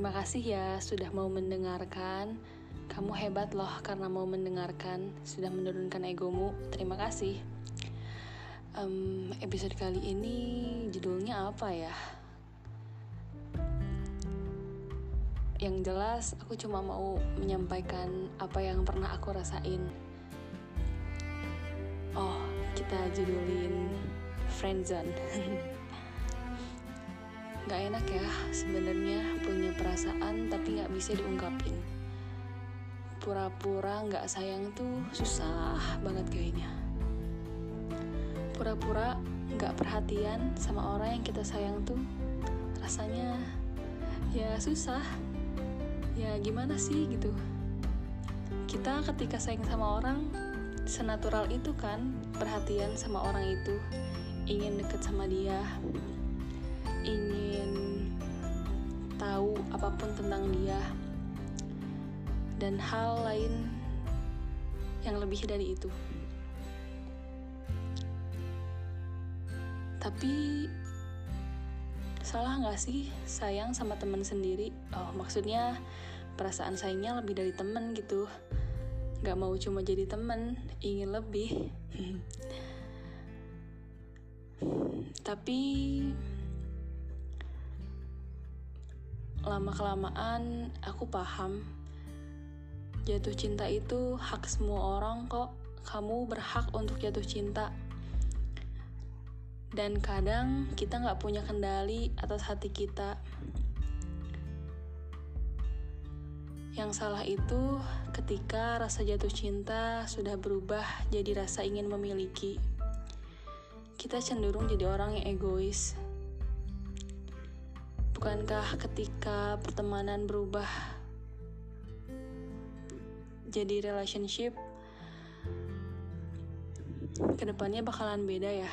Terima kasih ya sudah mau mendengarkan. Kamu hebat loh karena mau mendengarkan, sudah menurunkan egomu. Terima kasih. Um, episode kali ini judulnya apa ya? Yang jelas, aku cuma mau menyampaikan apa yang pernah aku rasain. Oh, kita judulin friendzone. Gak enak ya sebenarnya punya perasaan tapi gak bisa diungkapin. Pura-pura nggak sayang tuh susah banget kayaknya. Pura-pura nggak perhatian sama orang yang kita sayang tuh rasanya ya susah. Ya gimana sih gitu? Kita ketika sayang sama orang senatural itu kan perhatian sama orang itu ingin deket sama dia ingin tahu apa pun tentang dia dan hal lain yang lebih dari itu. Tapi salah nggak sih sayang sama teman sendiri? Oh maksudnya perasaan sayangnya lebih dari teman gitu. Gak mau cuma jadi teman, ingin lebih. Tapi lama kelamaan aku paham Jatuh cinta itu hak semua orang kok. Kamu berhak untuk jatuh cinta. Dan kadang kita nggak punya kendali atas hati kita. Yang salah itu ketika rasa jatuh cinta sudah berubah jadi rasa ingin memiliki. Kita cenderung jadi orang yang egois. Bukankah ketika pertemanan berubah jadi relationship ke depannya bakalan beda ya